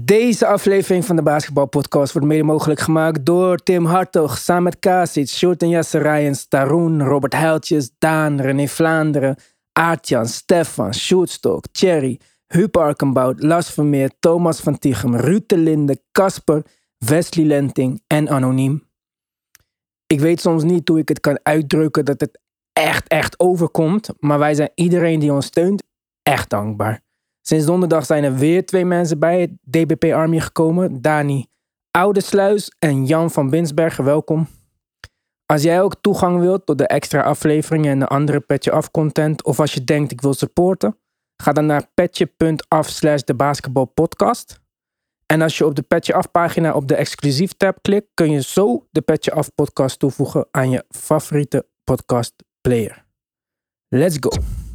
Deze aflevering van de Basketbalpodcast wordt mede mogelijk gemaakt door Tim Hartog, samen met Kasic, Shorten Jasser Rijens, Taroen, Robert Heiltjes, Daan, René Vlaanderen, Aartjan, Stefan, Sjoerdstok, Thierry, Huub Arkenbout, Lars Vermeer, Thomas van Tichem, Ruud de Linde, Casper, Wesley Lenting en Anoniem. Ik weet soms niet hoe ik het kan uitdrukken dat het echt, echt overkomt, maar wij zijn iedereen die ons steunt echt dankbaar. Sinds donderdag zijn er weer twee mensen bij het DBP Army gekomen. Dani Oudesluis en Jan van Binsbergen, welkom. Als jij ook toegang wilt tot de extra afleveringen en de andere Petje Af content, of als je denkt ik wil supporten, ga dan naar petje.af slash de basketbalpodcast. En als je op de Petje Af pagina op de exclusief tab klikt, kun je zo de Petje Af podcast toevoegen aan je favoriete podcast player. Let's go!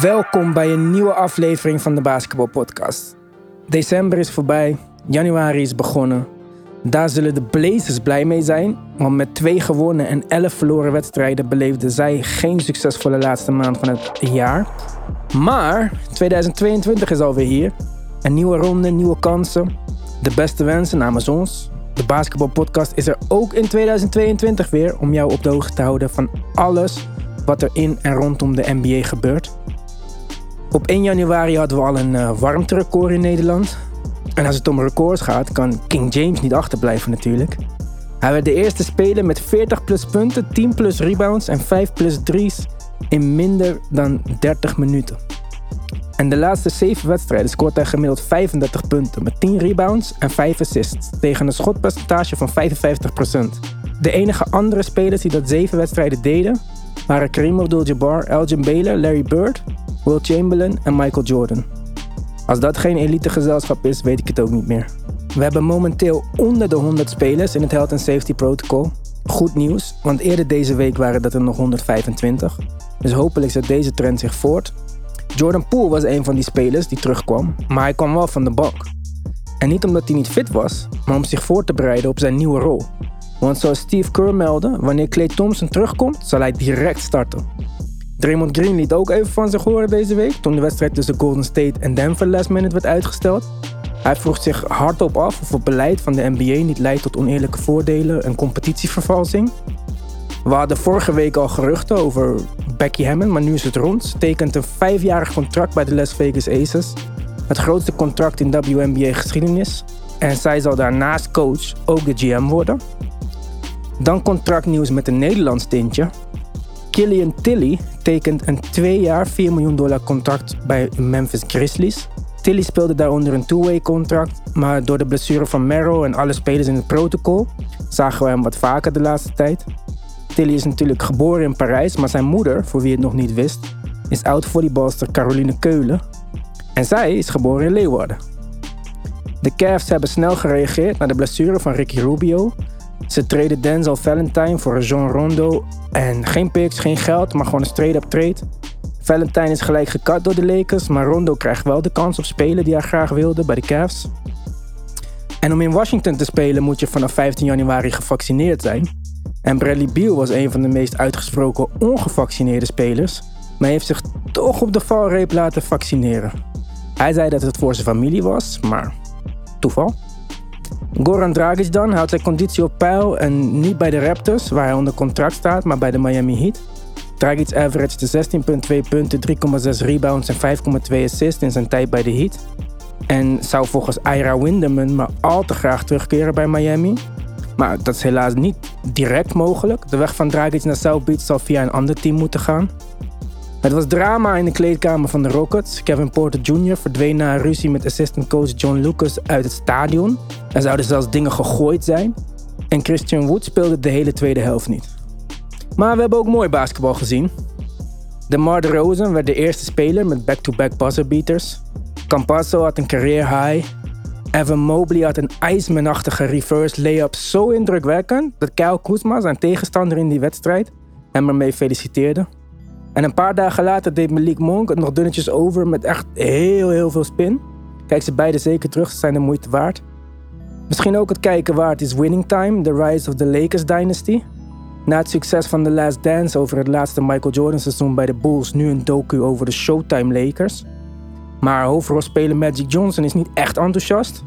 Welkom bij een nieuwe aflevering van de Basketball Podcast. December is voorbij, januari is begonnen. Daar zullen de Blazers blij mee zijn, want met twee gewonnen en elf verloren wedstrijden beleefden zij geen succesvolle laatste maand van het jaar. Maar 2022 is alweer hier. Een nieuwe ronde, nieuwe kansen. De beste wensen namens ons. De Basketball Podcast is er ook in 2022 weer om jou op de hoogte te houden van alles wat er in en rondom de NBA gebeurt. Op 1 januari hadden we al een uh, warmterecord in Nederland. En als het om records gaat, kan King James niet achterblijven natuurlijk. Hij werd de eerste speler met 40 plus punten, 10 plus rebounds en 5 plus drie's in minder dan 30 minuten. En de laatste 7 wedstrijden scoort hij gemiddeld 35 punten met 10 rebounds en 5 assists tegen een schotpercentage van 55%. De enige andere spelers die dat 7 wedstrijden deden waren Kareem Abdul-Jabbar, Elgin Baylor, Larry Bird, Will Chamberlain en Michael Jordan. Als dat geen elite gezelschap is, weet ik het ook niet meer. We hebben momenteel onder de 100 spelers in het Health and Safety Protocol. Goed nieuws, want eerder deze week waren dat er nog 125. Dus hopelijk zet deze trend zich voort. Jordan Poole was een van die spelers die terugkwam, maar hij kwam wel van de bank. En niet omdat hij niet fit was, maar om zich voor te bereiden op zijn nieuwe rol. Want zoals Steve Kerr meldde, wanneer Clay Thompson terugkomt, zal hij direct starten. Draymond Green liet ook even van zich horen deze week toen de wedstrijd tussen Golden State en Denver last minute werd uitgesteld. Hij vroeg zich hardop af of het beleid van de NBA niet leidt tot oneerlijke voordelen en competitievervalsing. We hadden vorige week al geruchten over Becky Hammond, maar nu is het rond. Ze tekent een vijfjarig contract bij de Las Vegas Aces. Het grootste contract in WNBA-geschiedenis. En zij zal daarnaast coach ook de GM worden. Dan contractnieuws met een Nederlands tintje. Killian Tilly tekent een twee jaar 4 miljoen dollar contract bij Memphis Grizzlies. Tilly speelde daaronder een two-way contract, maar door de blessure van Merrow en alle spelers in het protocol zagen we hem wat vaker de laatste tijd. Tilly is natuurlijk geboren in Parijs, maar zijn moeder, voor wie het nog niet wist, is oud-volleybalster Caroline Keulen. En zij is geboren in Leeuwarden. De Cavs hebben snel gereageerd naar de blessure van Ricky Rubio. Ze treden Denzel Valentine voor Jean Rondo. En geen picks, geen geld, maar gewoon een straight-up trade. Valentine is gelijk gekat door de Lakers, maar Rondo krijgt wel de kans op spelen die hij graag wilde bij de Cavs. En om in Washington te spelen moet je vanaf 15 januari gevaccineerd zijn. En Bradley Beal was een van de meest uitgesproken ongevaccineerde spelers, maar heeft zich toch op de valreep laten vaccineren. Hij zei dat het voor zijn familie was, maar toeval. Goran Dragic dan houdt zijn conditie op peil en niet bij de Raptors, waar hij onder contract staat, maar bij de Miami Heat. Dragic averaged 16,2 punten, 3,6 rebounds en 5,2 assists in zijn tijd bij de Heat. En zou volgens Ira Winderman maar al te graag terugkeren bij Miami. Maar dat is helaas niet direct mogelijk. De weg van Dragic naar South Beach zal via een ander team moeten gaan. Het was drama in de kleedkamer van de Rockets. Kevin Porter Jr. verdween na een ruzie met assistant coach John Lucas uit het stadion. Er zouden zelfs dingen gegooid zijn. En Christian Wood speelde de hele tweede helft niet. Maar we hebben ook mooi basketbal gezien. DeMar DeRozan werd de eerste speler met back-to-back buzzer beaters. Campasso had een career high. Evan Mobley had een ijsmanachtige reverse layup zo indrukwekkend dat Kyle Kuzma, zijn tegenstander in die wedstrijd, hem ermee feliciteerde. En een paar dagen later deed Malik Monk het nog dunnetjes over met echt heel heel veel spin. Kijk ze beide zeker terug, ze zijn de moeite waard. Misschien ook het kijken waard is Winning Time, The Rise of the Lakers Dynasty. Na het succes van The Last Dance over het laatste Michael Jordan seizoen bij de Bulls, nu een docu over de Showtime Lakers. Maar hoofdrolspeler Magic Johnson is niet echt enthousiast.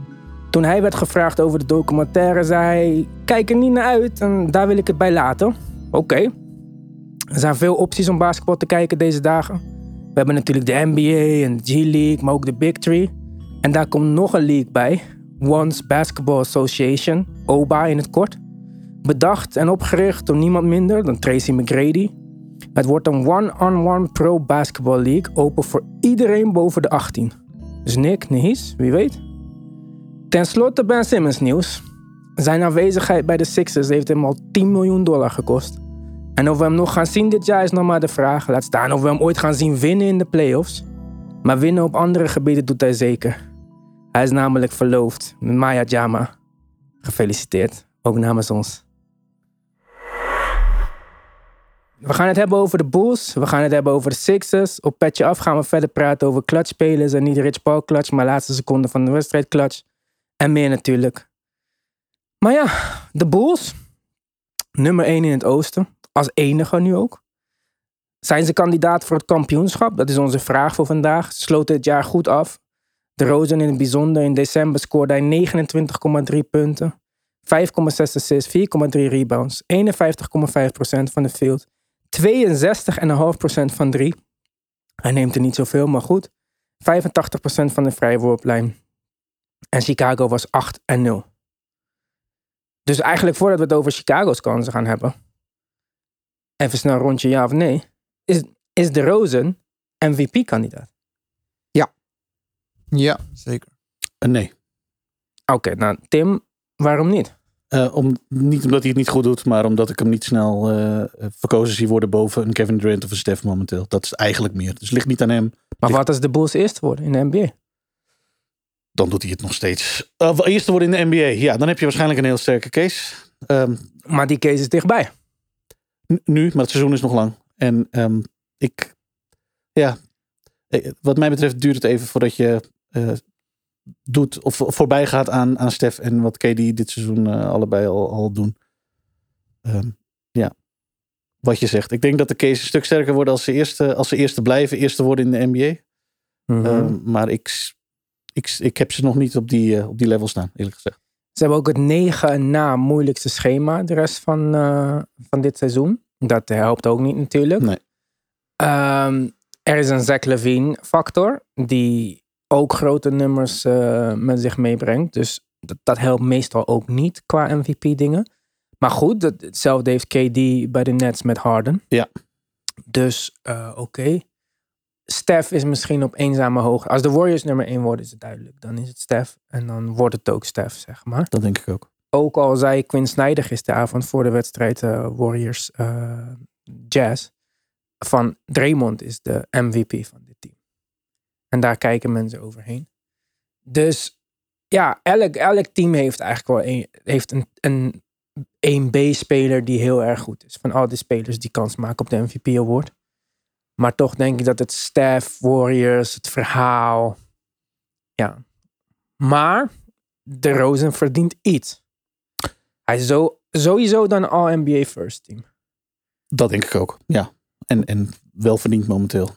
Toen hij werd gevraagd over de documentaire, zei hij: Kijk er niet naar uit en daar wil ik het bij laten. Oké. Er zijn veel opties om basketbal te kijken deze dagen. We hebben natuurlijk de NBA en de G-League, maar ook de Big Three. En daar komt nog een league bij: Once Basketball Association, OBA in het kort. Bedacht en opgericht door niemand minder dan Tracy McGrady. Het wordt een one-on-one pro basketball league, open voor iedereen boven de 18. Dus Nick, Nihis, wie weet. Ten slotte Ben Simmons nieuws. Zijn aanwezigheid bij de Sixers heeft hem al 10 miljoen dollar gekost. En of we hem nog gaan zien dit jaar is nog maar de vraag. Laat staan of we hem ooit gaan zien winnen in de playoffs. Maar winnen op andere gebieden doet hij zeker. Hij is namelijk verloofd met Maya Jama. Gefeliciteerd, ook namens ons. We gaan het hebben over de Bulls. We gaan het hebben over de Sixers. Op petje af gaan we verder praten over clutchspelers. En niet Rich Paul clutch, maar laatste seconde van de wedstrijd clutch. En meer natuurlijk. Maar ja, de Bulls. Nummer 1 in het oosten. Als enige nu ook. Zijn ze kandidaat voor het kampioenschap? Dat is onze vraag voor vandaag. Ze sloten het jaar goed af. De Rozen in het bijzonder. In december scoorde hij 29,3 punten. 5,6 assists, 4,3 rebounds. 51,5% van de field. 62,5% van 3. Hij neemt er niet zoveel, maar goed. 85% van de vrije worplijn. En Chicago was 8 en 0. Dus eigenlijk voordat we het over Chicago's kansen gaan hebben. Even snel een rondje ja of nee. Is, is de Rosen MVP-kandidaat? Ja, zeker. Eh, nee. Oké, nou Tim, waarom niet? Eh, om, niet omdat hij het niet goed doet, maar omdat ik hem niet snel eh, verkozen zie worden boven een Kevin Durant of een Steph momenteel. Dat is eigenlijk meer. Dus het ligt niet aan hem. Maar Ligt- wat als de Bulls eerst worden in de NBA? Dan doet hij het nog steeds. Uh, eerste worden in de NBA. Ja, dan heb je waarschijnlijk een heel sterke case. Ehm, Maar die case is dichtbij. Nu, maar het seizoen is nog lang. En ehm, ik, ja, eh, wat mij betreft duurt het even voordat je eh, doet of voorbij gaat aan, aan Stef en wat KD dit seizoen eh, allebei al, al doen. Ehm, ja, wat je zegt. Ik denk dat de case een stuk sterker wordt als ze eerste, als ze eerste blijven, eerste worden in de NBA. Mhm. Ehm, maar ik, ik, ik heb ze nog niet op die, eh, op die level staan, eerlijk gezegd. Ze hebben ook het negen na moeilijkste schema de rest van, eh, van dit seizoen. Dat helpt ook niet natuurlijk. Nee. Ehm, er is een Zach Levine factor die ook grote nummers eh, met zich meebrengt. Dus dat, dat helpt meestal ook niet qua MVP dingen. Maar goed, dat, hetzelfde heeft KD bij de Nets met Harden. Ja. Dus eh, oké. Steph is misschien op eenzame hoogte. Als de Warriors nummer 1 worden, is het duidelijk. Dan is het Steph. En dan wordt het ook Steph, zeg maar. Dat denk ik ook. Ook al zei Quinn Snyder gisteravond voor de wedstrijd eh, Warriors eh, Jazz. Van Draymond is de MVP van dit team. En daar kijken mensen overheen. Dus ja, elk, elk team heeft eigenlijk wel een, heeft een, een 1B-speler die heel erg goed is. Van al die spelers die kans maken op de MVP award. Maar toch denk ik dat het staff, Warriors, het verhaal. Ja. Maar de Rosen verdient iets. Hij is zo, sowieso dan All-NBA First Team. Dat denk ik ook, ja. En, en wel verdiend momenteel.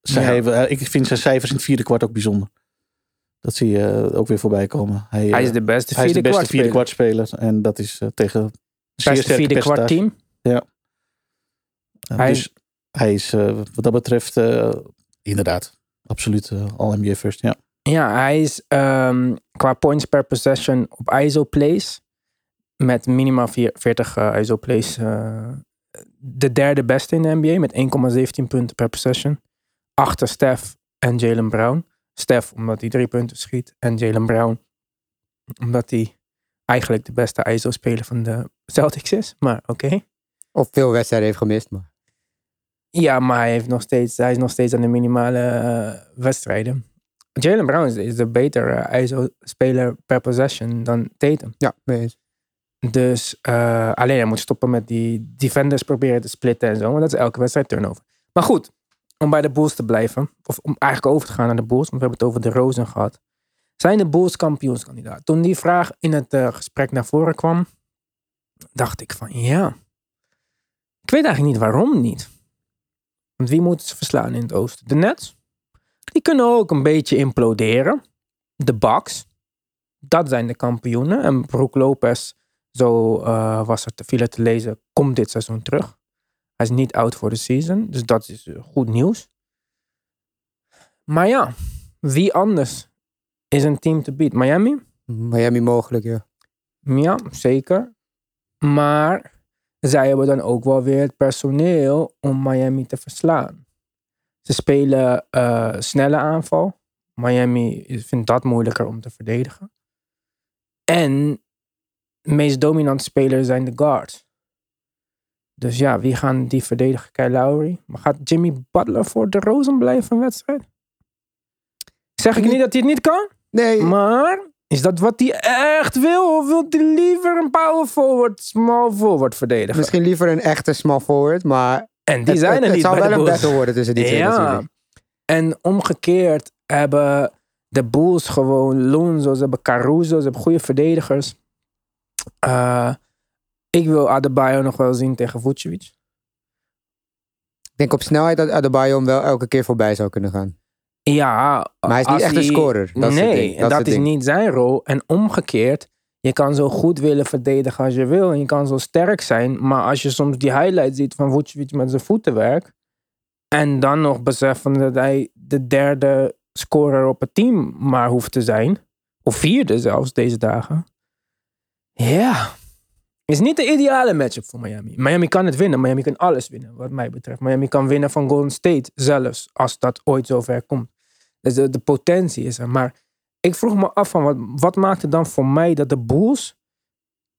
Zij Ja. hebben- eh, ik vind zijn cijfers in het vierde kwart ook bijzonder. Dat zie je eh, ook weer voorbij komen. Hij, Hij eh, is de beste hij is vierde de beste vierde kwart kwartspeler. En dat is eh, tegen Beste vierde kwart team. Eh, Hij- Dus hij is eh, wat dat betreft eh, inderdaad absoluut eh, All-NBA first. Ja. Ja, hij is ehm, qua points per possession op ISO plays. Met minimaal vier- 40 eh, ISO plays. eh, de derde beste in de NBA met 1,17 punten per possession. Achter Steph en Jalen Brown. Steph omdat hij drie punten schiet. En Jalen Brown omdat hij eigenlijk de beste ISO-speler van de Celtics is. Maar oké. Of veel wedstrijden heeft gemist. Maar Ja, maar hij, heeft nog steeds, hij is nog steeds aan de minimale eh, wedstrijden. Jalen Brown is, de betere ISO-speler per possession dan Tatum. Ja, eens. Dus eh, alleen hij moet stoppen met die defenders proberen te splitten en zo. Want dat is elke wedstrijd turnover. Maar goed, om bij de Bulls te blijven. Of om eigenlijk over te gaan naar de Bulls. Want we hebben het over de Rosen gehad. Zijn de Bulls kampioenskandidaat? Toen die vraag in het eh, gesprek naar voren kwam. Dacht ik van ja. Ik weet eigenlijk niet waarom niet. Want wie moeten ze verslaan in het oosten? De Nets? Die kunnen ook een beetje imploderen. De Bucks. Dat zijn de kampioenen. En Brook Lopez, zo eh, was er te veel te lezen, komt dit seizoen terug. Hij is niet out voor de season. Dus dat is eh, goed nieuws. Maar ja, wie anders is een team te beat? Miami? Miami mogelijk, ja. Ja, zeker. Maar zij hebben dan ook wel weer het personeel om Miami te verslaan. Ze spelen eh, snelle aanval. Miami vindt dat moeilijker om te verdedigen. En de meest dominante spelers zijn de guards. Dus ja, wie gaan die verdedigen? Kyle Lowry. Maar gaat Jimmy Butler voor de Rosen blijven een wedstrijd? Zeg ik niet dat hij het niet kan? Nee, Maar is dat wat hij echt wil? Of wil hij liever een power forward, small forward verdedigen? misschien liever een echte small forward, maar En die het, zijn het, er het niet zou bij wel een battle worden tussen die twee natuurlijk. En omgekeerd hebben de Bulls gewoon Lonzo, ze hebben Caruso, ze hebben goede verdedigers. Eh, ik wil Adebayo nog wel zien tegen Vucevic. Ik denk op snelheid dat Adebayo hem wel elke keer voorbij zou kunnen gaan. Ja, Maar hij is niet echt een scorer. Dat nee, Dat dat, is ding. niet zijn rol. En omgekeerd, je kan zo goed willen verdedigen als je wil. En je kan zo sterk zijn. Maar als je soms die highlight ziet van Vucevic met zijn voetenwerk. En dan nog beseffen dat hij de derde scorer op het team maar hoeft te zijn. Of vierde zelfs deze dagen. Ja. Is niet de ideale matchup voor Miami. Miami kan het winnen. Miami kan alles winnen, wat mij betreft. Miami kan winnen van Golden State zelfs. Als dat ooit zover komt. Dus de, de potentie is er. Maar ik vroeg me af van wat, wat maakt het dan voor mij dat de Bulls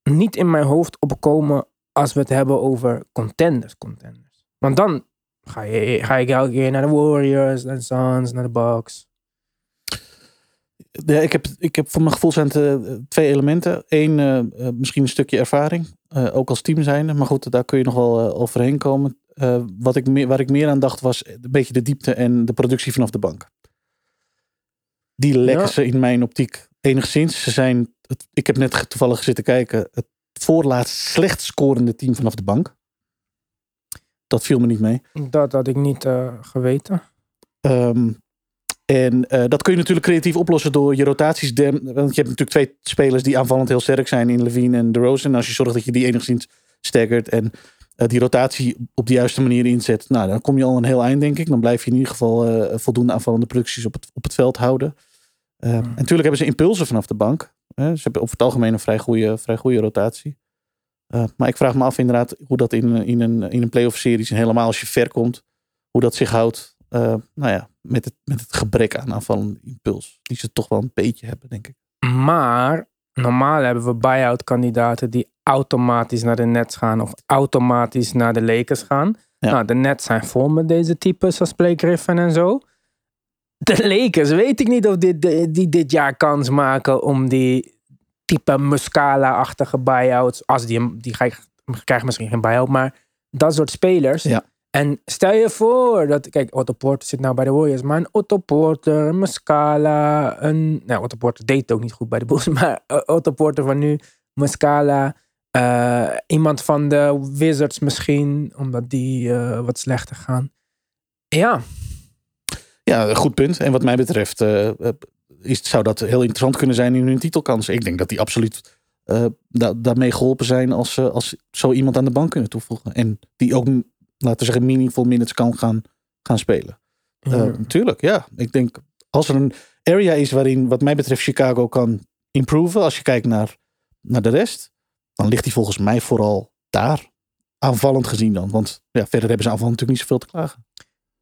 niet in mijn hoofd opkomen als we het hebben over contenders. contenders. Want dan ga, je, ga ik elke keer naar de Warriors, naar de Suns, naar de Bucks. Ja, ik, heb, ik heb voor mijn gevoel zijn eh, twee elementen. Eén, eh, eh, misschien een stukje ervaring. ook als team zijnde. Maar goed, daar kun je nog wel overheen komen. Wat ik meer, waar ik meer aan dacht was een beetje de diepte en de productie vanaf de bank. Die lekken ze in mijn optiek enigszins. Ze zijn, het, ik heb net toevallig zitten kijken, het voorlaatst slecht scorende team vanaf de bank. Dat viel me niet mee. Dat had ik niet eh, geweten. Ehm, en eh, dat kun je natuurlijk creatief oplossen door je rotaties. dem- want je hebt natuurlijk twee spelers die aanvallend heel sterk zijn in Levine en DeRozan. En als je zorgt dat je die enigszins staggert en eh, die rotatie op de juiste manier inzet, nou, dan kom je al een heel eind, denk ik. Dan blijf je in ieder geval voldoende aanvallende producties op het, op het veld houden. Eh, En natuurlijk hebben ze impulsen vanaf de bank. ze hebben over het algemeen een vrij goede, vrij goede rotatie. Eh, maar ik vraag me af inderdaad hoe dat in, in een, in een playoff series en helemaal als je ver komt, hoe dat zich houdt. eh, nou ja, met het, met het gebrek aan aanvallende impuls. Die ze toch wel een beetje hebben, denk ik. Maar normaal hebben we buy-out kandidaten die automatisch naar de Nets gaan of automatisch naar de Lakers gaan. Ja. Nou, de Nets zijn vol met deze types als Blake Griffin en zo. De Lakers weet ik niet of dit, die, die dit jaar kans maken om die type Muscala-achtige buy-outs, als die, hem- die krijgt, misschien geen buy-out, maar dat soort spelers. Ja. En stel je voor dat, kijk, Otto Porter zit nou bij de Warriors, maar een Otto Porter, een Muscala, een, nou, Otto Porter deed het ook niet goed bij de Bulls, maar Otto Porter van nu, Muscala, eh, iemand van de Wizards misschien, omdat die eh, wat slechter gaan. Ja, Ja, een goed punt. En wat mij betreft eh, eh, is, zou dat heel interessant kunnen zijn in hun titelkansen. Ik denk dat die absoluut eh, da- daarmee geholpen zijn als ze als zo iemand aan de bank kunnen toevoegen. En die ook, laten we zeggen, meaningful minutes kan gaan, gaan spelen. Ja. Natuurlijk, ja. Ik denk, als er een area is waarin, wat mij betreft, Chicago kan improven, als je kijkt naar, naar de rest, dan ligt die volgens mij vooral daar. Aanvallend gezien dan. Want ja, verder hebben ze aanvallend natuurlijk niet zoveel te klagen.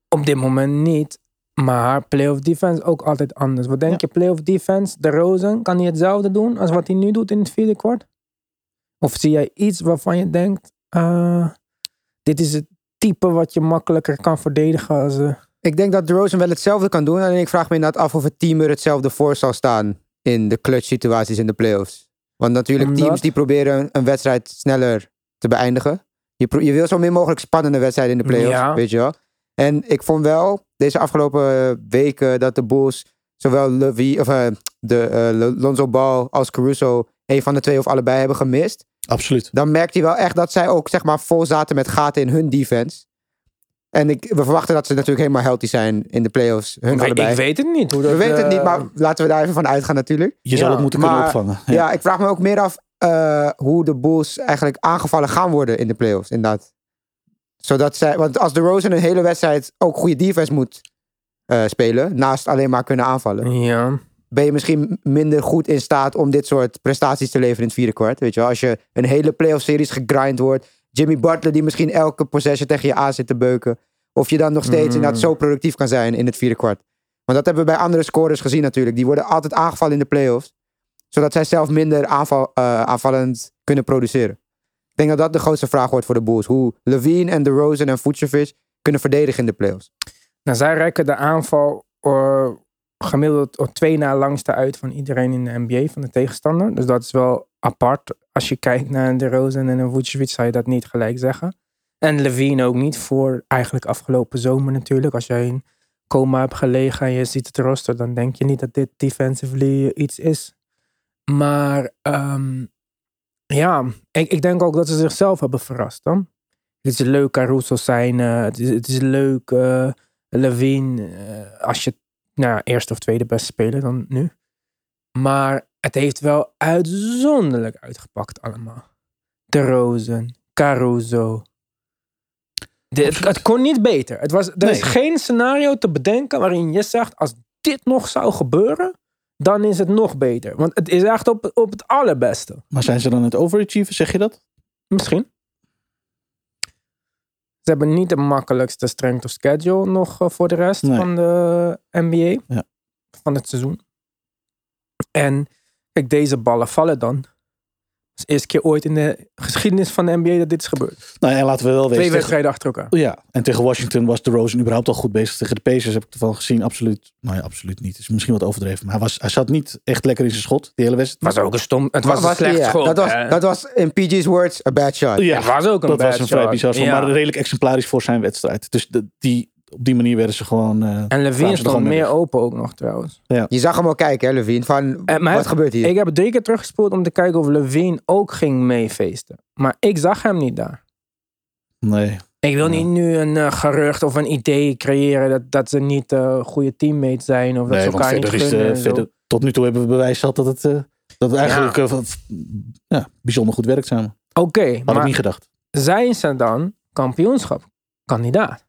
op dit moment niet. Maar playoff defense ook altijd anders. Wat denk Ja. je, playoff defense, de Rosen, kan hij hetzelfde doen als wat hij nu doet in het vierde kwart? Of zie jij iets waarvan je denkt, eh, dit is het type wat je makkelijker kan verdedigen als... eh, Ik denk dat DeRozan wel hetzelfde kan doen. Alleen ik vraag me inderdaad af of het team er hetzelfde voor zal staan in de clutch situaties in de playoffs. Want natuurlijk Omdat? teams die proberen een wedstrijd sneller te beëindigen. Je, je wil zo min mogelijk spannende wedstrijden in de playoffs, Ja. weet je wel. En ik vond wel deze afgelopen weken dat de Bulls zowel Levy, of, eh, de, eh, Lo- Lonzo Ball als Caruso een van de twee of allebei hebben gemist. Absoluut. Dan merkte je wel echt dat zij ook zeg maar vol zaten met gaten in hun defense. En ik, we verwachten dat ze natuurlijk helemaal healthy zijn in de playoffs. Hun Ik, allebei. ik weet het niet. Hoe dat, we weten het niet, eh, maar laten we daar even van uitgaan natuurlijk. Je zou Ja, het moeten maar- kunnen opvangen. Ja. Ja. ik vraag me ook meer af eh, hoe de Bulls eigenlijk aangevallen gaan worden in de playoffs, inderdaad. Zodat zij, want als de Rosen een hele wedstrijd ook goede defense moet eh, spelen, naast alleen maar kunnen aanvallen, Ja. ben je misschien minder goed in staat om dit soort prestaties te leveren in het vierde kwart. Weet je wel? Als je een hele playoff-series gegrind wordt, Jimmy Butler die misschien elke possession tegen je aan zit te beuken, of je dan nog steeds Mm. inderdaad zo productief kan zijn in het vierde kwart. Want dat hebben we bij andere scorers gezien natuurlijk. Die worden altijd aangevallen in de playoffs, zodat zij zelf minder aanval, eh, aanvallend kunnen produceren. Ik denk dat dat de grootste vraag wordt voor de Bulls. Hoe Levine en DeRozan en Vucevic kunnen verdedigen in de playoffs. Nou, zij rekken de aanval eh, gemiddeld op twee na langste uit van iedereen in de NBA van de tegenstander. Dus dat is wel apart. Als je kijkt naar de Rosen en een Vucevic zou je dat niet gelijk zeggen. En Levine ook niet voor eigenlijk afgelopen zomer natuurlijk. Als jij in coma hebt gelegen en je ziet het roster, dan denk je niet dat dit defensively iets is. Maar ehm, ja, ik, ik denk ook dat ze zichzelf hebben verrast dan. Het is leuk Caruso zijn. eh, het, is, het is leuk eh, Levine. eh, als je nou, eerste of tweede beste speler dan nu. Maar het heeft wel uitzonderlijk uitgepakt allemaal. De Rosen, Caruso. De- het, het kon niet beter. Het was, er is geen scenario te bedenken waarin je zegt... als dit nog zou gebeuren, dan is het nog beter. Want het is echt op, op het allerbeste. Maar zijn ze dan het overachieven, zeg je dat? Misschien. Ze hebben niet de makkelijkste strength of schedule nog eh, voor de rest Nee. van de NBA. Ja. Van het seizoen. En kijk, deze ballen vallen dan. Het is de eerste keer ooit in de geschiedenis van de NBA dat dit is gebeurd. Nou ja, laten we wel Twee weten. wedstrijden achter elkaar. Ja, en tegen Washington was de Rosen überhaupt al goed bezig. Tegen de Pacers heb ik ervan gezien. Absoluut. Nou ja, absoluut niet. is misschien wat overdreven. Maar hij, was, hij zat niet echt lekker in zijn schot. Die hele wedstrijd. Het was ook een stom. Het was, een slecht ja, schot. dat, was, hè. dat was in PG's words a bad shot. Ja, Het was ook een dat was bad een vrij shot. bizar schot. Ja. Maar redelijk exemplarisch voor zijn wedstrijd. Dus de, die, op die manier werden ze gewoon... eh, En Levine ze er stond meer open ook nog trouwens. Je zag hem ook kijken, hè, Levine. Van, Eh, maar wat gebeurt hier? Ik heb drie keer teruggespoeld om te kijken of Levine ook ging meefeesten. Maar ik zag hem niet daar. Nee. Ik wil Ja. niet nu een eh, gerucht of een idee creëren dat, dat ze niet eh, goede teammates zijn. Of dat nee ze elkaar niet is en zo. verder, tot nu toe hebben we bewijs gehad dat het, dat het eigenlijk ja, bijzonder goed werkt samen. Oké, Had ik maar niet gedacht. zijn ze dan kampioenschap kandidaat?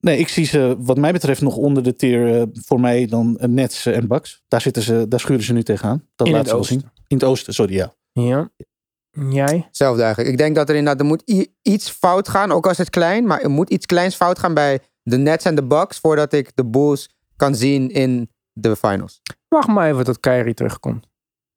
Nee, ik zie ze wat mij betreft nog onder de tier eh, voor mij dan eh, Nets eh, en Bucks. Daar, zitten ze, daar schuren ze nu tegenaan. Dat In laat het ze wel oosten. zien. In het oosten, sorry, ja. Ja. Jij? Hetzelfde eigenlijk. Ik denk dat er inderdaad er moet iets fout gaan, ook als het klein. Maar er moet iets kleins fout gaan bij de Nets en de Bucks... voordat ik de Bulls kan zien in de finals. Wacht maar even tot Kyrie terugkomt.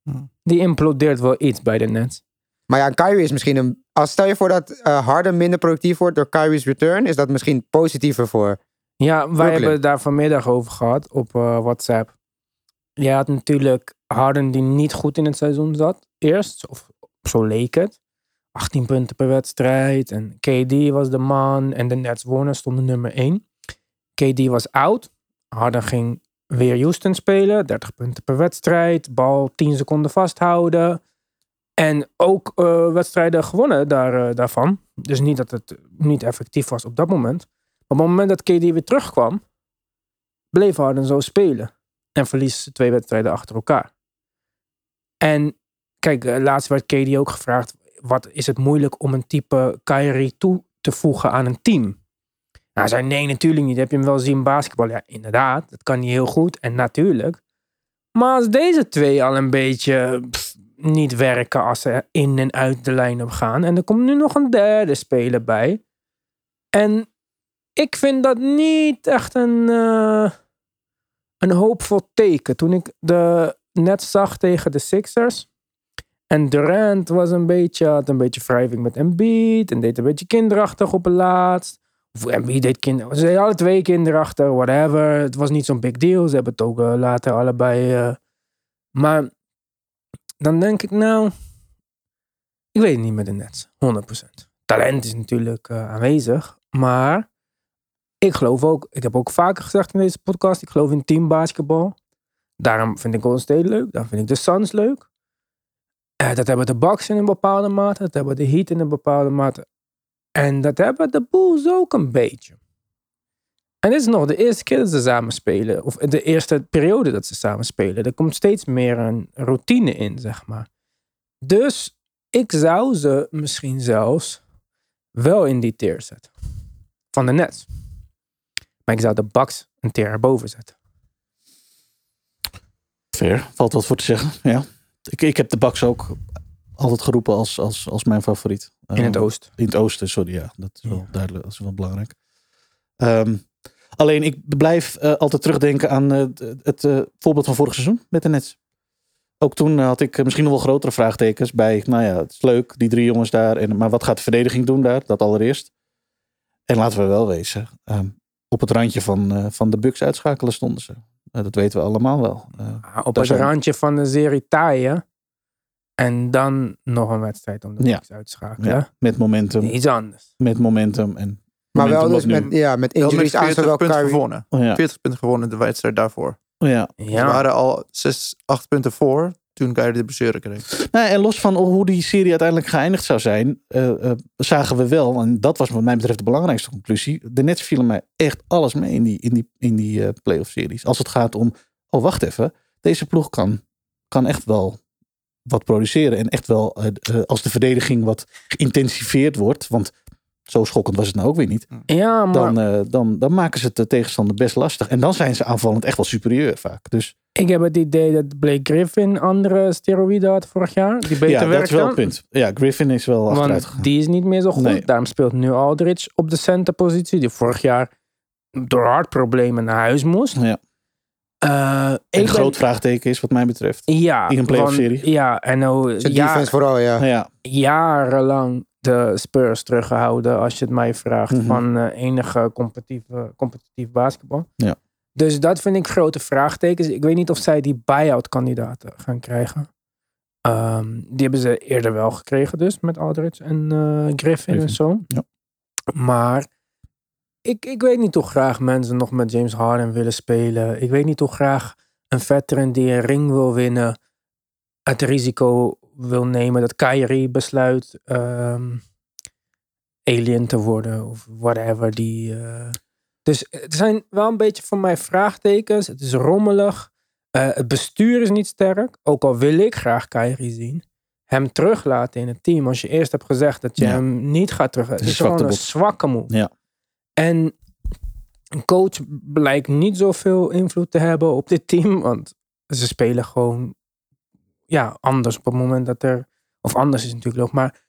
Hmm. Die implodeert wel iets bij de Nets. Maar ja, Kyrie is misschien een... Als stel je voor dat eh Harden minder productief wordt door Kyrie's return... is dat misschien positiever voor... Ja, wij Brooklyn. hebben het daar vanmiddag over gehad op eh, WhatsApp. Je had natuurlijk Harden die niet goed in het seizoen zat. Eerst, of zo leek het. 18 punten per wedstrijd. En KD was de man. En de Nets wonnen, stonden nummer 1. KD was out. Harden ging weer Houston spelen. 30 punten per wedstrijd. Bal 10 seconden vasthouden. En ook eh, wedstrijden gewonnen daar, eh, daarvan. Dus niet dat het niet effectief was op dat moment. Op het moment dat KD weer terugkwam, bleef Harden zo spelen. En verlies twee wedstrijden achter elkaar. En kijk, eh, laatst werd KD ook gevraagd: wat is het moeilijk om een type Kyrie toe te voegen aan een team? Nou, hij nee, natuurlijk niet. Heb je hem wel zien basketballen? Ja, inderdaad, dat kan hij heel goed. En natuurlijk. Maar als deze twee al een beetje niet werken als ze in en uit de lijn op gaan. En er komt nu nog een derde speler bij. En ik vind dat niet echt een, eh, een hoopvol teken. Toen ik de net zag tegen de Sixers. En Durant was een beetje, had een beetje wrijving met Embiid. En deed een beetje kinderachtig op het laatst. Of, wie deed kinderen? Ze hadden twee kinderen achter, whatever. Het was niet zo'n big deal. Ze hebben het ook eh, later allebei. eh, maar dan denk ik, nou, ik weet het niet met de Nets. 100%. Talent is natuurlijk eh, aanwezig. Maar ik geloof ook, ik heb ook vaker gezegd in deze podcast, ik geloof in teambasketbal. Daarom vind ik Golden State leuk. Daarom vind ik de Suns leuk. Eh, dat hebben de Bucks in een bepaalde mate. Dat hebben de Heat in een bepaalde mate. En dat hebben de Bulls ook een beetje. En dit is nog de eerste keer dat ze samen spelen. Of de eerste periode dat ze samen spelen. Er komt steeds meer een routine in, zeg maar. Dus ik zou ze misschien zelfs wel in die tier zetten. Van de Nets. Maar ik zou de Bucks een tier erboven zetten. Fair, valt wat voor te zeggen. Ja. Ik, ik heb de Bucks ook altijd geroepen als, als, als mijn favoriet. In het Eh, oosten. In het oosten, sorry. Ja, dat is wel Ja. duidelijk. Dat is wel belangrijk. Ehm, alleen, ik blijf eh, altijd terugdenken aan eh, het, eh, voorbeeld van vorig seizoen met de Nets. Ook toen had ik misschien nog wel grotere vraagtekens bij, nou ja, het is leuk, die drie jongens daar. En, maar wat gaat de verdediging doen daar? Dat allereerst. En laten we wel wezen, ehm, op het randje van, van de Bucks uitschakelen stonden ze. Dat weten we allemaal wel. Ah, Op het zijn- randje van de serie taaien. En dan nog een wedstrijd om de Ja. Bucks uit te schakelen. ja, met momentum, Iets anders. met momentum. En Maar wel dus met, nu. ja, met injuries aan 40 zowel punten Kyrie... gewonnen. Oh ja, 40 punten gewonnen de wedstrijd daarvoor. oh ja. Ze Ja. waren al 6, 8 punten voor toen Kyrie de blessure kreeg. Nou, en los van hoe die serie uiteindelijk geëindigd zou zijn, eh, eh, zagen we wel, en dat was wat mij betreft de belangrijkste conclusie. De Nets vielen mij echt alles mee in die, in die, in die eh, playoff series. Als het gaat om, oh wacht even, deze ploeg kan, kan echt wel wat produceren. En echt wel, als de verdediging wat geïntensiveerd wordt, want zo schokkend was het nou ook weer niet. ja, maar Dan, eh, dan, dan maken ze het de tegenstander best lastig. En dan zijn ze aanvallend echt wel superieur vaak. Dus ik heb het idee dat Blake Griffin andere steroïden had vorig jaar. Die beter ja, dat is wel het punt. Ja, Griffin is wel achteruit gegaan. die is niet meer zo goed. Nee. Daarom speelt nu Aldridge op de centerpositie. Die vorig jaar door hartproblemen naar huis moest. Ja. Eh, een ben- groot vraagteken is wat mij betreft. Ja, in een playoff serie. Ja, en nou, ja, defense vooral, ja. Ja, jarenlang de Spurs teruggehouden, als je het mij vraagt, Mhm. van eh, enige competitieve, competitief basketbal. Ja. Dus dat vind ik grote vraagtekens. Ik weet niet of zij die buy-out kandidaten gaan krijgen. Ehm, die hebben ze eerder wel gekregen dus, met Aldridge en eh, Griffin en zo. ja. Maar ik, ik weet niet hoe graag mensen nog met James Harden willen spelen. Ik weet niet hoe graag een veteran die een ring wil winnen het risico wil nemen dat Kyrie besluit ehm, alien te worden of whatever. Die, eh. Dus het zijn wel een beetje voor mij vraagtekens. Het is rommelig. Eh, het bestuur is niet sterk. Ook al wil ik graag Kyrie zien. Hem teruglaten in het team. Als je eerst hebt gezegd dat je Ja. hem niet gaat terug. Het is gewoon een zwakke move. Ja. En een coach blijkt niet zoveel invloed te hebben op dit team. Want ze spelen gewoon ja, anders op het moment dat er. Of anders is het natuurlijk ook. Maar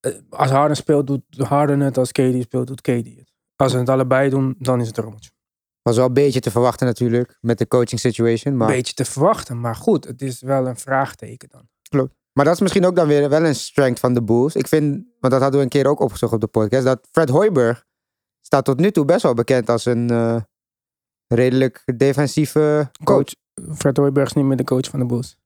eh, als Harden speelt, doet Harden het. Als KD speelt, doet KD het. Als ze het allebei doen, dan is het een rommeltje. Was wel een beetje te verwachten natuurlijk, met de coaching situation. Maar, Een beetje te verwachten. Maar goed, het is wel een vraagteken dan. maar dat is misschien ook dan weer wel een strength van de Bulls. Ik vind, want dat hadden we een keer ook opgezocht op de podcast, dat Fred Hoiberg staat tot nu toe best wel bekend als een eh, redelijk defensieve coach. Coach. Fred Hoiberg is niet meer de coach van de Bulls.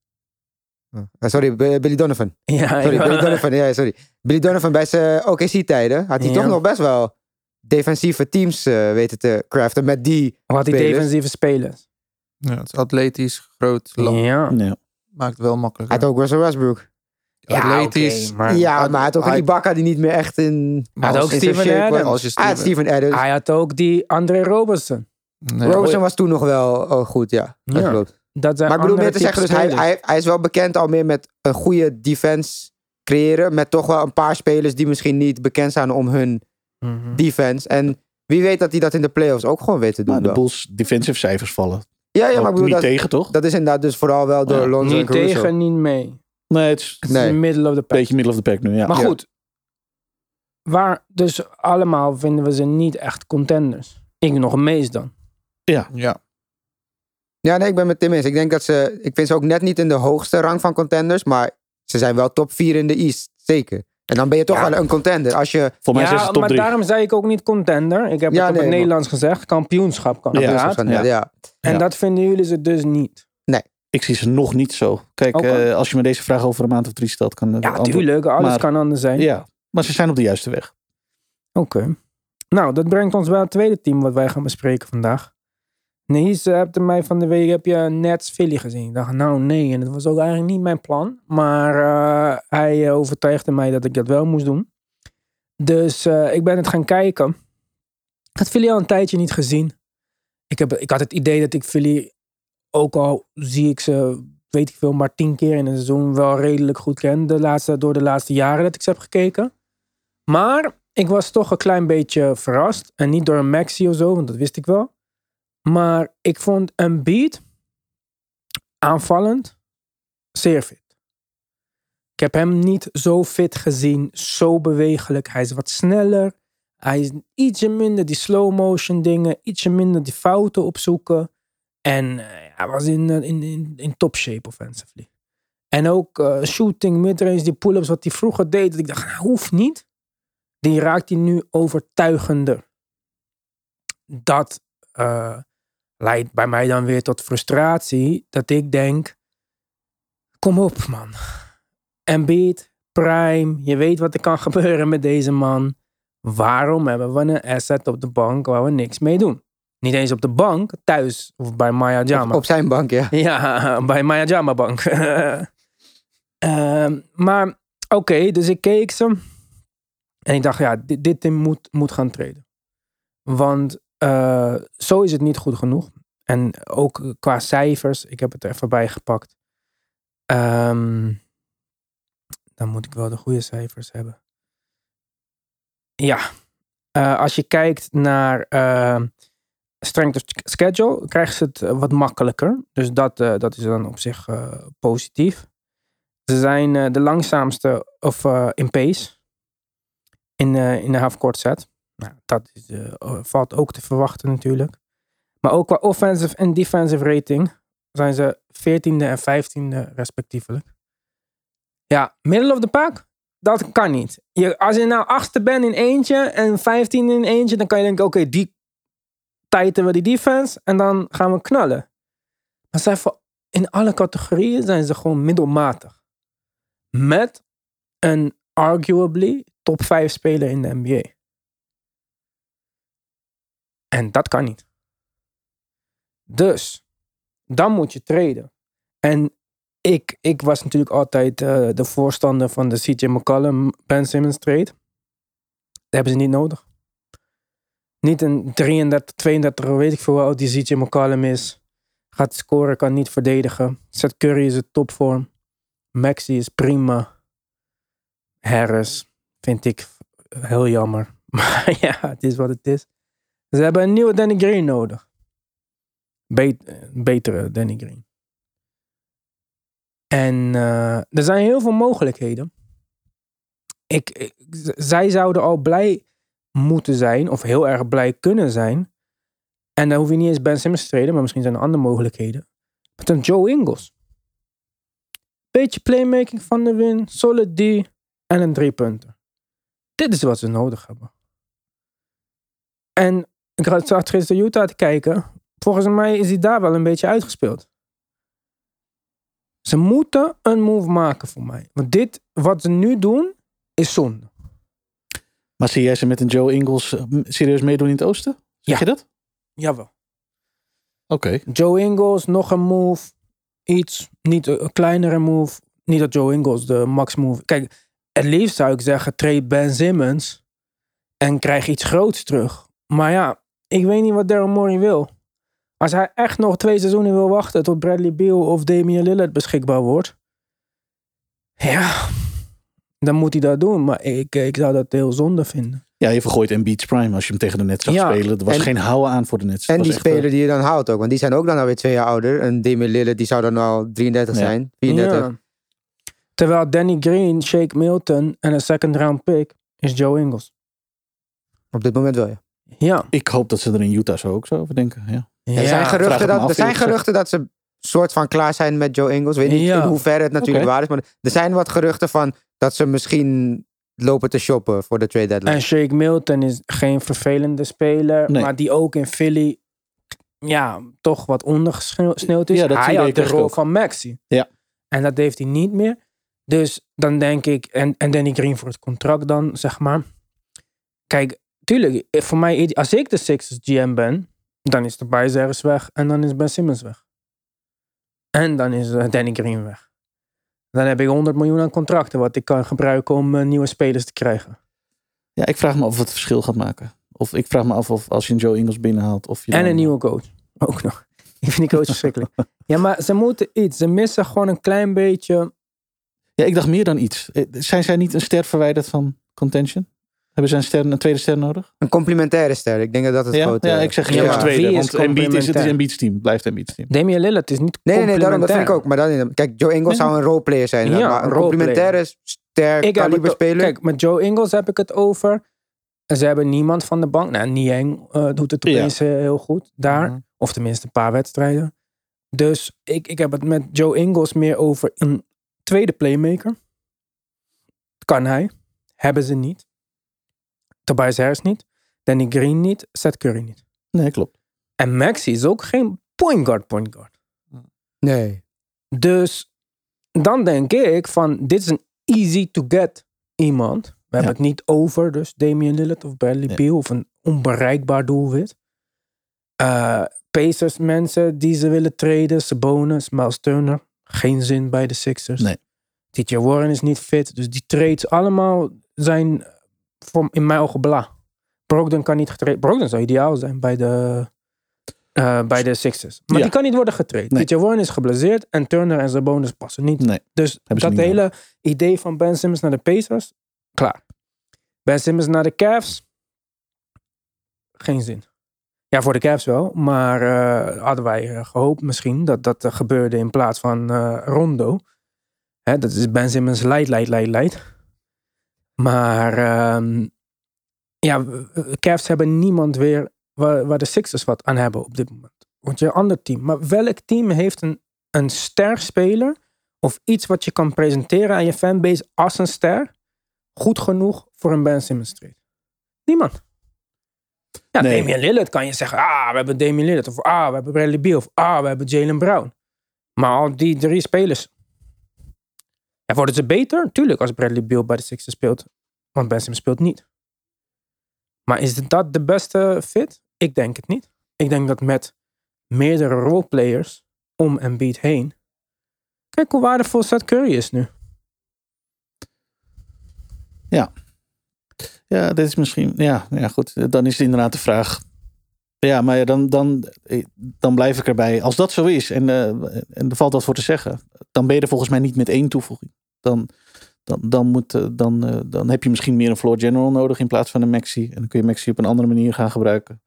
Eh, sorry, B- Billy Donovan. Ja, Sorry, ja. Billy Donovan. Ja, sorry. Billy Donovan bij zijn OKC-tijden had hij Ja. toch nog best wel defensieve teams eh, weten te craften met die. Wat die Spelers. defensieve spelers. Ja, het is atletisch, groot, lang. Ja. ja. Maakt het wel Hij makkelijker. had ook Russell Westbrook. atletisch. oké, maar ja, hij- maar hij had ook hij- die Ibaka die niet meer echt in... Maar had ook Steven. Adams. Als je Hij had Steven- Adams. hij had ook die André Robertson. Nee. Robertson was toen nog wel oh, goed, ja. Dat Ja. klopt. Dat zijn Maar ik bedoel meer te zeggen, dus hij, hij, hij is wel bekend al meer met een goede defense creëren. Met toch wel een paar spelers die misschien niet bekend staan om hun Mhm. defense. En wie weet dat hij dat in de playoffs ook gewoon weet te doen. Maar de. Bulls defensive cijfers vallen. ja, ja, maar ik bedoel, niet dat, tegen, toch? dat is inderdaad dus vooral wel door Ja. Lonzo en Niet tegen, niet mee. Nee, het is Het Nee. is middle of the een pack. beetje middle of the pack nu. Ja. Maar Ja. goed. Waar, dus allemaal vinden we ze niet echt contenders. Ik nog een meest dan. Ja, Ja, nee, ik ben met Tim eens. Ik denk dat ze... Ik vind ze ook net niet in de hoogste rang van contenders. Maar ze zijn wel top 4 in de East. Zeker. En dan ben je toch Ja. wel een contender. Als je, Voor mij is ja, het top maar 3. daarom zei ik ook niet contender. Ik heb Ja, het op nee, het maar- Nederlands gezegd. Kampioenschap kan Ja, ja. ja. En Ja. dat vinden jullie ze dus niet. Ik zie ze nog niet zo. Kijk, eh, als je me deze vraag over een maand of drie stelt, kan het Ja, antwoord- tuurlijk. Alles maar- kan anders zijn. Ja, maar ze zijn op de juiste weg. Oké. Nou, dat brengt ons bij het tweede team wat wij gaan bespreken vandaag. Nies uh, hebt mij van de week, heb je Nets Philly gezien? Ik dacht, nou nee, en dat was ook eigenlijk niet mijn plan. Maar eh, hij eh, overtuigde mij dat ik dat wel moest doen. Dus eh, ik ben het gaan kijken. Ik had Philly al een tijdje niet gezien. Ik, heb, ik had het idee dat ik Philly, ook al zie ik ze, weet ik veel, maar tien keer in een seizoen wel redelijk goed ken. Laatste, door de laatste jaren dat ik ze heb gekeken. Maar ik was toch een klein beetje verrast. En niet door een Maxi of zo, want dat wist ik wel. Maar ik vond een beat aanvallend zeer fit. Ik heb hem niet zo fit gezien, zo bewegelijk. Hij is wat sneller. Hij is ietsje minder die slow motion dingen, ietsje minder die fouten opzoeken. En eh, hij was in, eh, in, in, in top shape offensively. En ook eh, shooting, midrange, die pull-ups wat hij vroeger deed. Dat ik dacht, nou, hoeft niet. Die raakt hij nu overtuigender. Dat leidt bij mij dan weer tot frustratie. Dat ik denk, kom op man. Embiid, Prime, je weet wat er kan gebeuren met deze man. Waarom hebben we een asset op de bank waar we niks mee doen? Niet eens op de bank, thuis of bij Maya Jama. Op, op zijn bank, ja. Ja, bij Maya Jama Bank. Ehm, maar oké, dus ik keek ze. En ik dacht, ja, dit, dit moet, moet gaan treden. Want eh, zo is het niet goed genoeg. En ook qua cijfers, ik heb het er even bij gepakt. Ehm, dan moet ik wel de goede cijfers hebben. Ja, eh, als je kijkt naar eh, strength of schedule, krijgen ze het eh, wat makkelijker. Dus dat, dat is dan op zich positief. Ze zijn de langzaamste of, in pace in, in de half-court set. Nou, dat is, eh, valt ook te verwachten natuurlijk. Maar ook qua offensive en defensive rating zijn ze 14e en 15e respectievelijk. Ja, middle of the pack, dat kan niet. Je, als je nou achtste bent in eentje en 15 in eentje, dan kan je denken, oké, die tijten we die defense en dan gaan we knallen. Maar zijn in alle categorieën zijn ze gewoon middelmatig. Met een arguably top 5 speler in de NBA. En dat kan niet. Dus, dan moet je treden. En ik, ik was natuurlijk altijd eh, de voorstander van de CJ McCollum Ben Simmons trade. Dat hebben ze niet nodig. Niet een 33, 32, weet ik veel hoe die CJ McCollum is. Gaat scoren, kan niet verdedigen. Seth Curry is het topvorm. Maxi is prima. Harris vind ik heel jammer. Maar ja, het is wat het is. Ze hebben een nieuwe Danny Green nodig. Bet- een betere Danny Green. En eh, er zijn heel veel mogelijkheden. Ik, zij zouden al blij moeten zijn, of heel erg blij kunnen zijn. En dan hoef je niet eens Ben Simmons te treden, maar misschien zijn er andere mogelijkheden. Met een Joe Ingles. Beetje playmaking van de win, solid D en een drie punten. Dit is wat ze nodig hebben. En ik zat gisteren Utah te kijken. Volgens mij is hij daar wel een beetje uitgespeeld. Ze moeten een move maken voor mij. Want dit, wat ze nu doen, is zonde. Maar zie jij ze met een Joe Ingles eh, serieus meedoen in het oosten? Zeg Ja. je dat? Jawel. Oké. Joe Ingles, nog een move. Iets, niet een een kleinere move. Niet dat Joe Ingles de max move. Kijk, het liefst zou ik zeggen, trade Ben Simmons. En krijg iets groots terug. Maar ja, ik weet niet wat Daryl Morey wil. Als hij echt nog twee seizoenen wil wachten tot Bradley Beal of Damian Lillard beschikbaar wordt. Ja, dan moet hij dat doen. Maar ik, ik zou dat heel zonde vinden. Ja, je vergooit Embiid's prime als je hem tegen de Nets zag Ja. spelen. Er was En- geen houden aan voor de Nets. En die echt, speler die je dan houdt ook. Want die zijn ook dan alweer twee jaar ouder. En Damian Lillard, die zou dan al 33 Ja. zijn. 34. Ja. Terwijl Danny Green, Shake Milton en een second round pick is Joe Ingles. Op dit moment wel, ja. Ja. Ik hoop dat ze er in Utah zo ook zo over denken. Ja. Ja, er zijn, geruchten dat, af, er zijn geruchten dat ze soort van klaar zijn met Joe Ingles. Weet niet Ja. in hoeverre het natuurlijk waar is. Maar er zijn wat geruchten van dat ze misschien lopen te shoppen voor de trade deadline. En Shake Milton is geen vervelende speler, Nee. maar die ook in Philly ja, toch wat ondergesneeuwd is. Ja, dat hij had de rol ook. van Maxi. Ja. En dat heeft hij niet meer. Dus dan denk ik, en, en Danny Green voor het contract dan, zeg maar. Kijk, tuurlijk, voor mij, als ik de Sixers GM ben, dan is de Bijzers weg en dan is Ben Simmons weg. En dan is eh, Danny Green weg. Dan heb ik 100 miljoen aan contracten wat ik kan gebruiken om eh, nieuwe spelers te krijgen. Ja, ik vraag me af of het verschil gaat maken. Of ik vraag me af of als je een Joe Ingles binnenhaalt. Of je En dan- een nieuwe coach. Ook nog. Ik vind die coach verschrikkelijk. Ja, maar ze moeten iets. Ze missen gewoon een klein beetje. Ja, ik dacht meer dan iets. Eh, Zijn zij niet een ster verwijderd van contention? Hebben zij een, ster, een tweede ster nodig? Een complementaire ster. Ik denk dat dat het Ja, grote... ja, ik zeg Ja, juist maar tweede. Want Embiid is, het is? Embiid's team. Blijft Embiid's team. Damian Lillard is niet Nee, nee, nee, daarom, dat vind ik ook. Maar dan, kijk, Joe Ingles Nee. zou een roleplayer zijn. Ja, maar een roleplayer. complementaire ster Ik heb kaliber speler. kijk, met Joe Ingles heb ik het over. Ze hebben niemand van de bank. Nou, Niang eh, doet het Ja. opeens eh, heel goed daar. Mhm. Of tenminste een paar wedstrijden. Dus ik, ik heb het met Joe Ingles meer over een tweede playmaker. Kan hij. Hebben ze niet. Tobias Harris niet. Danny Green niet. Seth Curry niet. Nee, klopt. En Maxi is ook geen point guard point guard. Nee. Dus dan denk ik van, dit is een easy to get iemand. We hebben het niet over, dus Damian Lillard of Bradley Ja. Beal of een onbereikbaar doelwit. Eh Pacers mensen die ze willen traden, Sabonis, Miles Turner. Geen zin bij de Sixers. Nee. TJ Warren is niet fit, dus die trades allemaal zijn voor, in mijn ogen bla. Brogdon kan niet getraind. Brogdon zou ideaal zijn bij de, eh, bij de Sixers. Maar Ja. die kan niet worden getraind. Nee. TJ Warren is geblesseerd en Turner en Sabonis passen niet. Nee. Dus dat niet hele idee van Ben Simmons naar de Pacers, klaar. Ben Simmons naar de Cavs, geen zin. Ja, voor de Cavs wel, maar eh, hadden wij eh, gehoopt misschien dat dat gebeurde in plaats van Rondo. Hè, dat is Ben Simmons leid, leid, leid, leid. Maar ehm, ja, Cavs hebben niemand weer waar, waar de Sixers wat aan hebben op dit moment. Want je ander team. Maar welk team heeft een, een ster speler of iets wat je kan presenteren aan je fanbase als een ster goed genoeg voor een Ben Simmons trade? Niemand. Ja, Nee. Damian Lillard kan je zeggen, ah, we hebben Damian Lillard. Of ah, we hebben Bradley Beal. Of ah, we hebben Jalen Brown. Maar al die drie spelers. Ja, worden ze beter? Tuurlijk, als Bradley Beal bij de Sixers speelt. Want Ben Simmons speelt niet. Maar is dat de beste fit? Ik denk het niet. Ik denk dat met meerdere roleplayers om Embiid heen. Kijk hoe waardevol Seth Curry is nu. Ja, dit is misschien. Ja, ja, goed. Dan is het inderdaad de vraag. Ja, maar ja, dan, dan, eh, dan blijf ik erbij. Als dat zo is en, eh, en er valt wat voor te zeggen, dan ben je er volgens mij niet met één toevoeging. Dan, dan, dan, moet, eh, dan, eh, dan heb je misschien meer een floor general nodig in plaats van een maxi. En dan kun je maxi op een andere manier gaan gebruiken.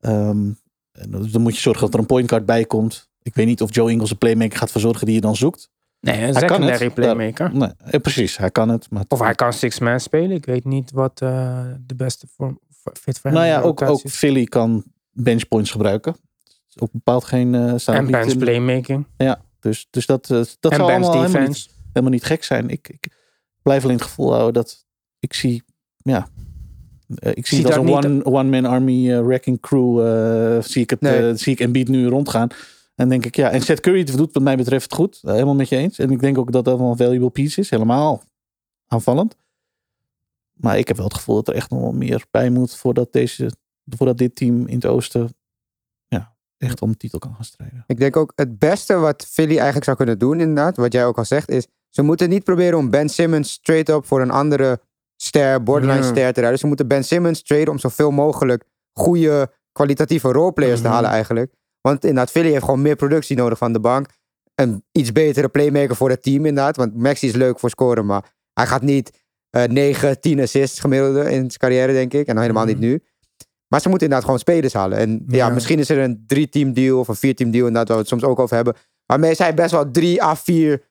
Ehm, en dan moet je zorgen dat er een point guard bij komt. Ik weet niet of Joe Ingles een playmaker gaat verzorgen die je dan zoekt. Nee, een Hij kan secondary het. playmaker. Nee, eh, precies, hij kan het. Maar Of hij kan six-man spelen. Ik weet niet wat de beste vorm, fit voor hem Nou ja, ook, ook. Philly kan bench points gebruiken. Ook bepaald geen uh, En bench playmaking. Ja, dus, dus dat, uh, dat en zal allemaal defense. Helemaal niet gek zijn. Ik, ik blijf alleen het gevoel houden dat ik zie, ja, uh, ik zie het als een niet- one, one man army uh, wrecking crew. uh, zie ik het, Nee. zie ik Embiid nu rondgaan. En denk ik, ja, en Seth Curry doet wat mij betreft goed. Helemaal met je eens. En ik denk ook dat dat wel een valuable piece is. Helemaal aanvallend. Maar ik heb wel het gevoel dat er echt nog wel meer bij moet voordat, deze, voordat dit team in het oosten ja, echt om de titel kan gaan strijden. Ik denk ook het beste wat Philly eigenlijk zou kunnen doen, inderdaad, wat jij ook al zegt, is ze moeten niet proberen om Ben Simmons straight up voor een andere ster, borderline ster te rijden. Ze moeten Ben Simmons traden om zoveel mogelijk goede, kwalitatieve roleplayers Mhm. te halen eigenlijk. Want inderdaad, Philly heeft gewoon meer productie nodig van de bank. Een iets betere playmaker voor het team inderdaad. Want Maxi is leuk voor scoren, maar hij gaat niet eh 9, 10 assists gemiddelde in zijn carrière, denk ik. En dan helemaal Mhm. niet nu. Maar ze moeten inderdaad gewoon spelers halen. En ja, Ja. misschien is er een drie-team deal of een vier-team deal, inderdaad, waar we het soms ook over hebben. Waarmee zij best wel drie à vier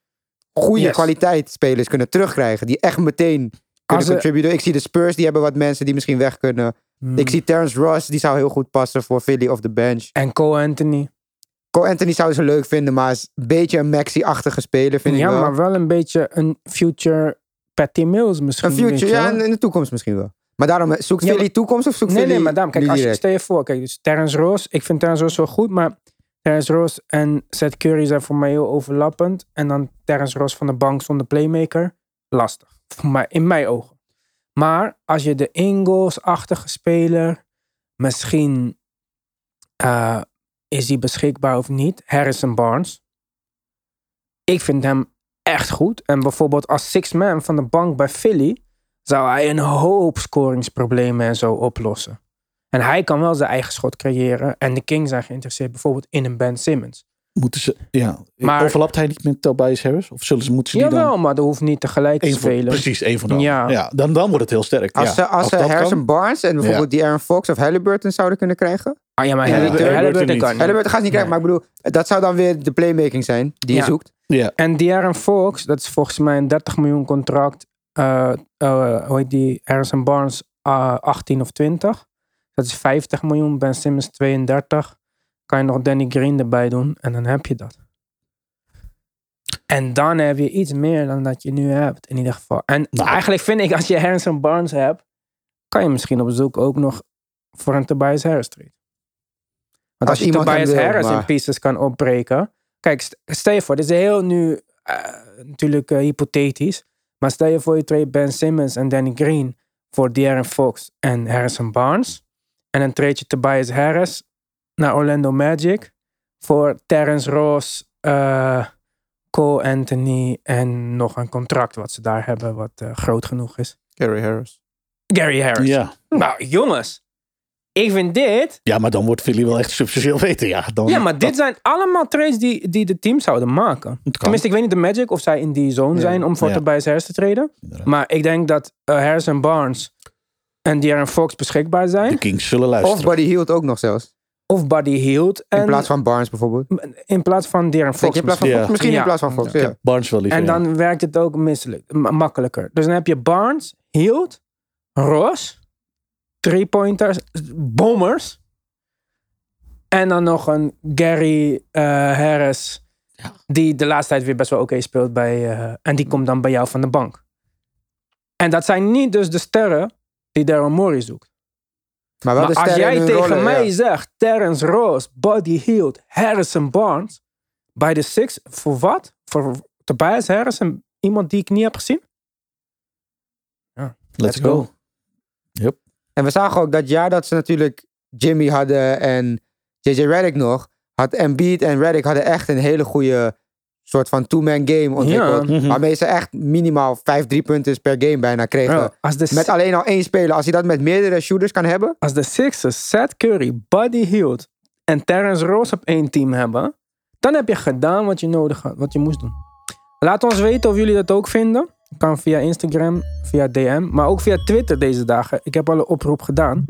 goede Yes. kwaliteit spelers kunnen terugkrijgen. Die echt meteen kunnen ze- contributen. Ik zie de Spurs, die hebben wat mensen die misschien weg kunnen. Hmm. Ik zie Terrence Ross, die zou heel goed passen voor Philly of the bench. En Cole Anthony. Cole Anthony zou ze leuk vinden, maar is een beetje een Maxi-achtige speler, vind ja, ik wel. maar wel een beetje een future Patty Mills misschien. Een future, ja, in, de toekomst misschien wel. Maar daarom, eh, zoekt Ja, Philly toekomst of zoekt Nee, Philly nee, maar daarom. Kijk, als je, stel je voor, kijk, dus Terrence Ross. Ik vind Terrence Ross wel goed, maar Terrence Ross en Seth Curry zijn voor mij heel overlappend. En dan Terrence Ross van de bank zonder playmaker. Lastig. Voor in mijn ogen. Maar als je de Ingles-achtige speler, misschien eh, is hij beschikbaar of niet. Harrison Barnes. Ik vind hem echt goed. En bijvoorbeeld als six man van de bank bij Philly zou hij een hoop scoringsproblemen en zo oplossen. En hij kan wel zijn eigen schot creëren. En de Kings zijn geïnteresseerd bijvoorbeeld in een Ben Simmons. Moeten ze, ja. Maar- Overlapt hij niet met Tobias Harris? Of zullen ze, moeten ze die Jawel, maar dat hoeft niet tegelijk te van, spelen. precies, één van de Ja. ja. dan, dan wordt het heel sterk. Als ja. ze, als ze kan. Harrison Barnes en bijvoorbeeld die Aaron Fox of Halliburton zouden kunnen krijgen. Ah, ja, maar Ja, Halliburton, Halliburton kan niet. Halliburton gaat niet krijgen, maar ik bedoel, dat zou dan weer de playmaking zijn die je Ja. zoekt. Ja, En De'Aaron Fox, dat is volgens mij een 30 miljoen contract. eh, eh, hoe heet die? Harrison Barnes eh, 18 of 20. Dat is 50 miljoen. Ben Simmons 32. Kan je nog Danny Green erbij doen. En dan heb je dat. En dan heb je iets meer dan dat je nu hebt. In ieder geval. En Nou. eigenlijk vind ik, als je Harrison Barnes hebt. Kan je misschien op zoek ook nog voor een Tobias Harris trade. Want als, Als je Tobias wil, Harris in pieces kan opbreken. Kijk, st- stel je voor, dit is heel nu eh, natuurlijk eh, hypothetisch. Maar stel je voor je trade Ben Simmons en Danny Green voor De'Aaron Fox en Harrison Barnes. En dan trade je Tobias Harris naar Orlando Magic voor Terrence Ross, eh, Cole Anthony en nog een contract wat ze daar hebben wat eh, groot genoeg is. Gary Harris. Gary Harris. ja. Nou jongens, ik vind dit... ja, maar dan wordt Philly wel echt substantieel weten. Ja, dan, Ja, maar dit zijn allemaal trades die, die de teams zouden maken. Tenminste, ik weet niet de Magic of zij in die zone Ja. zijn om voor Ja. Tobias Harris te treden. Maar ik denk dat uh, Harrison Barnes en De'Aaron Fox beschikbaar De zijn. Kings zullen Of luisteren. Buddy Hield ook nog zelfs. Of Buddy Hield. En, In plaats van Barnes bijvoorbeeld. in plaats van De'Aaron Denk Fox. je in plaats van Ja. Fox? Misschien Ja. in plaats van Fox. Ja. Barnes wel liever. En ja. dan werkt het ook misselijk, ma- makkelijker. Dus dan heb je Barnes, Hield, Ross, three-pointers, bombers. En dan nog een Gary eh, Harris. Ja. Die de laatste tijd weer best wel oké speelt bij. eh, en die komt dan bij jou van de bank. En dat zijn niet dus de sterren die Daryl Morey zoekt. Maar de als jij tegen rollen, mij ja. zegt Terrence Ross, Buddy Hield, Harrison Barnes. Bij de Six, voor wat? Voor Tobias Harris en iemand die ik niet heb gezien? Let's go. En we zagen ook dat jaar dat ze natuurlijk Jimmy hadden en JJ Redick nog, had Embiid en Redick hadden echt een hele goede soort van two-man game ontwikkeld. Mhm. Waarmee ze echt minimaal vijf driepunters per game bijna kregen. Ja, als, de, Met alleen al één speler. Als hij dat met meerdere shooters kan hebben. als de Sixers Seth Curry, Buddy Hield en Terrence Ross op één team hebben, dan heb je gedaan wat je nodig had, wat je moest doen. Laat ons weten of jullie dat ook vinden. Kan via Instagram, via DM, maar ook via Twitter deze dagen. Ik heb al een oproep gedaan.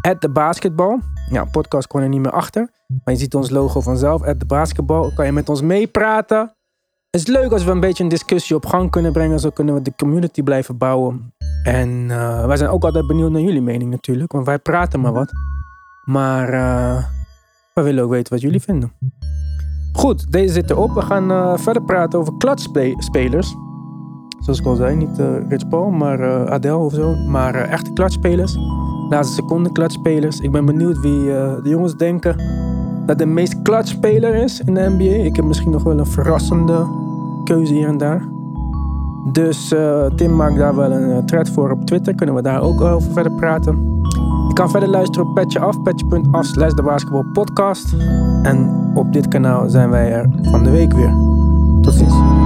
At de basketbal. Ja, podcast kon er niet meer achter. Maar je ziet ons logo vanzelf. At de basketbal. Kan je met ons meepraten. Het is leuk als we een beetje een discussie op gang kunnen brengen. Zo kunnen we de community blijven bouwen. En eh, wij zijn ook altijd benieuwd naar jullie mening natuurlijk. Want wij praten maar wat. Maar eh, we willen ook weten wat jullie vinden. Goed, deze zit erop. We gaan eh, verder praten over clutch-spelers. Zoals ik al zei, niet Rich Paul, maar Adele of zo. Maar echte clutch-spelers. Laatste seconde clutch-spelers. Ik ben benieuwd wie de jongens denken dat de meest clutch-speler is in de NBA. Ik heb misschien nog wel een verrassende keuze hier en daar. Dus eh, Tim maakt daar wel een eh, thread voor op Twitter. Kunnen we daar ook over verder praten. Je kan verder luisteren op Petje Af, petje.af slash de basketball podcast. En op dit kanaal zijn wij er van de week weer. Tot ziens.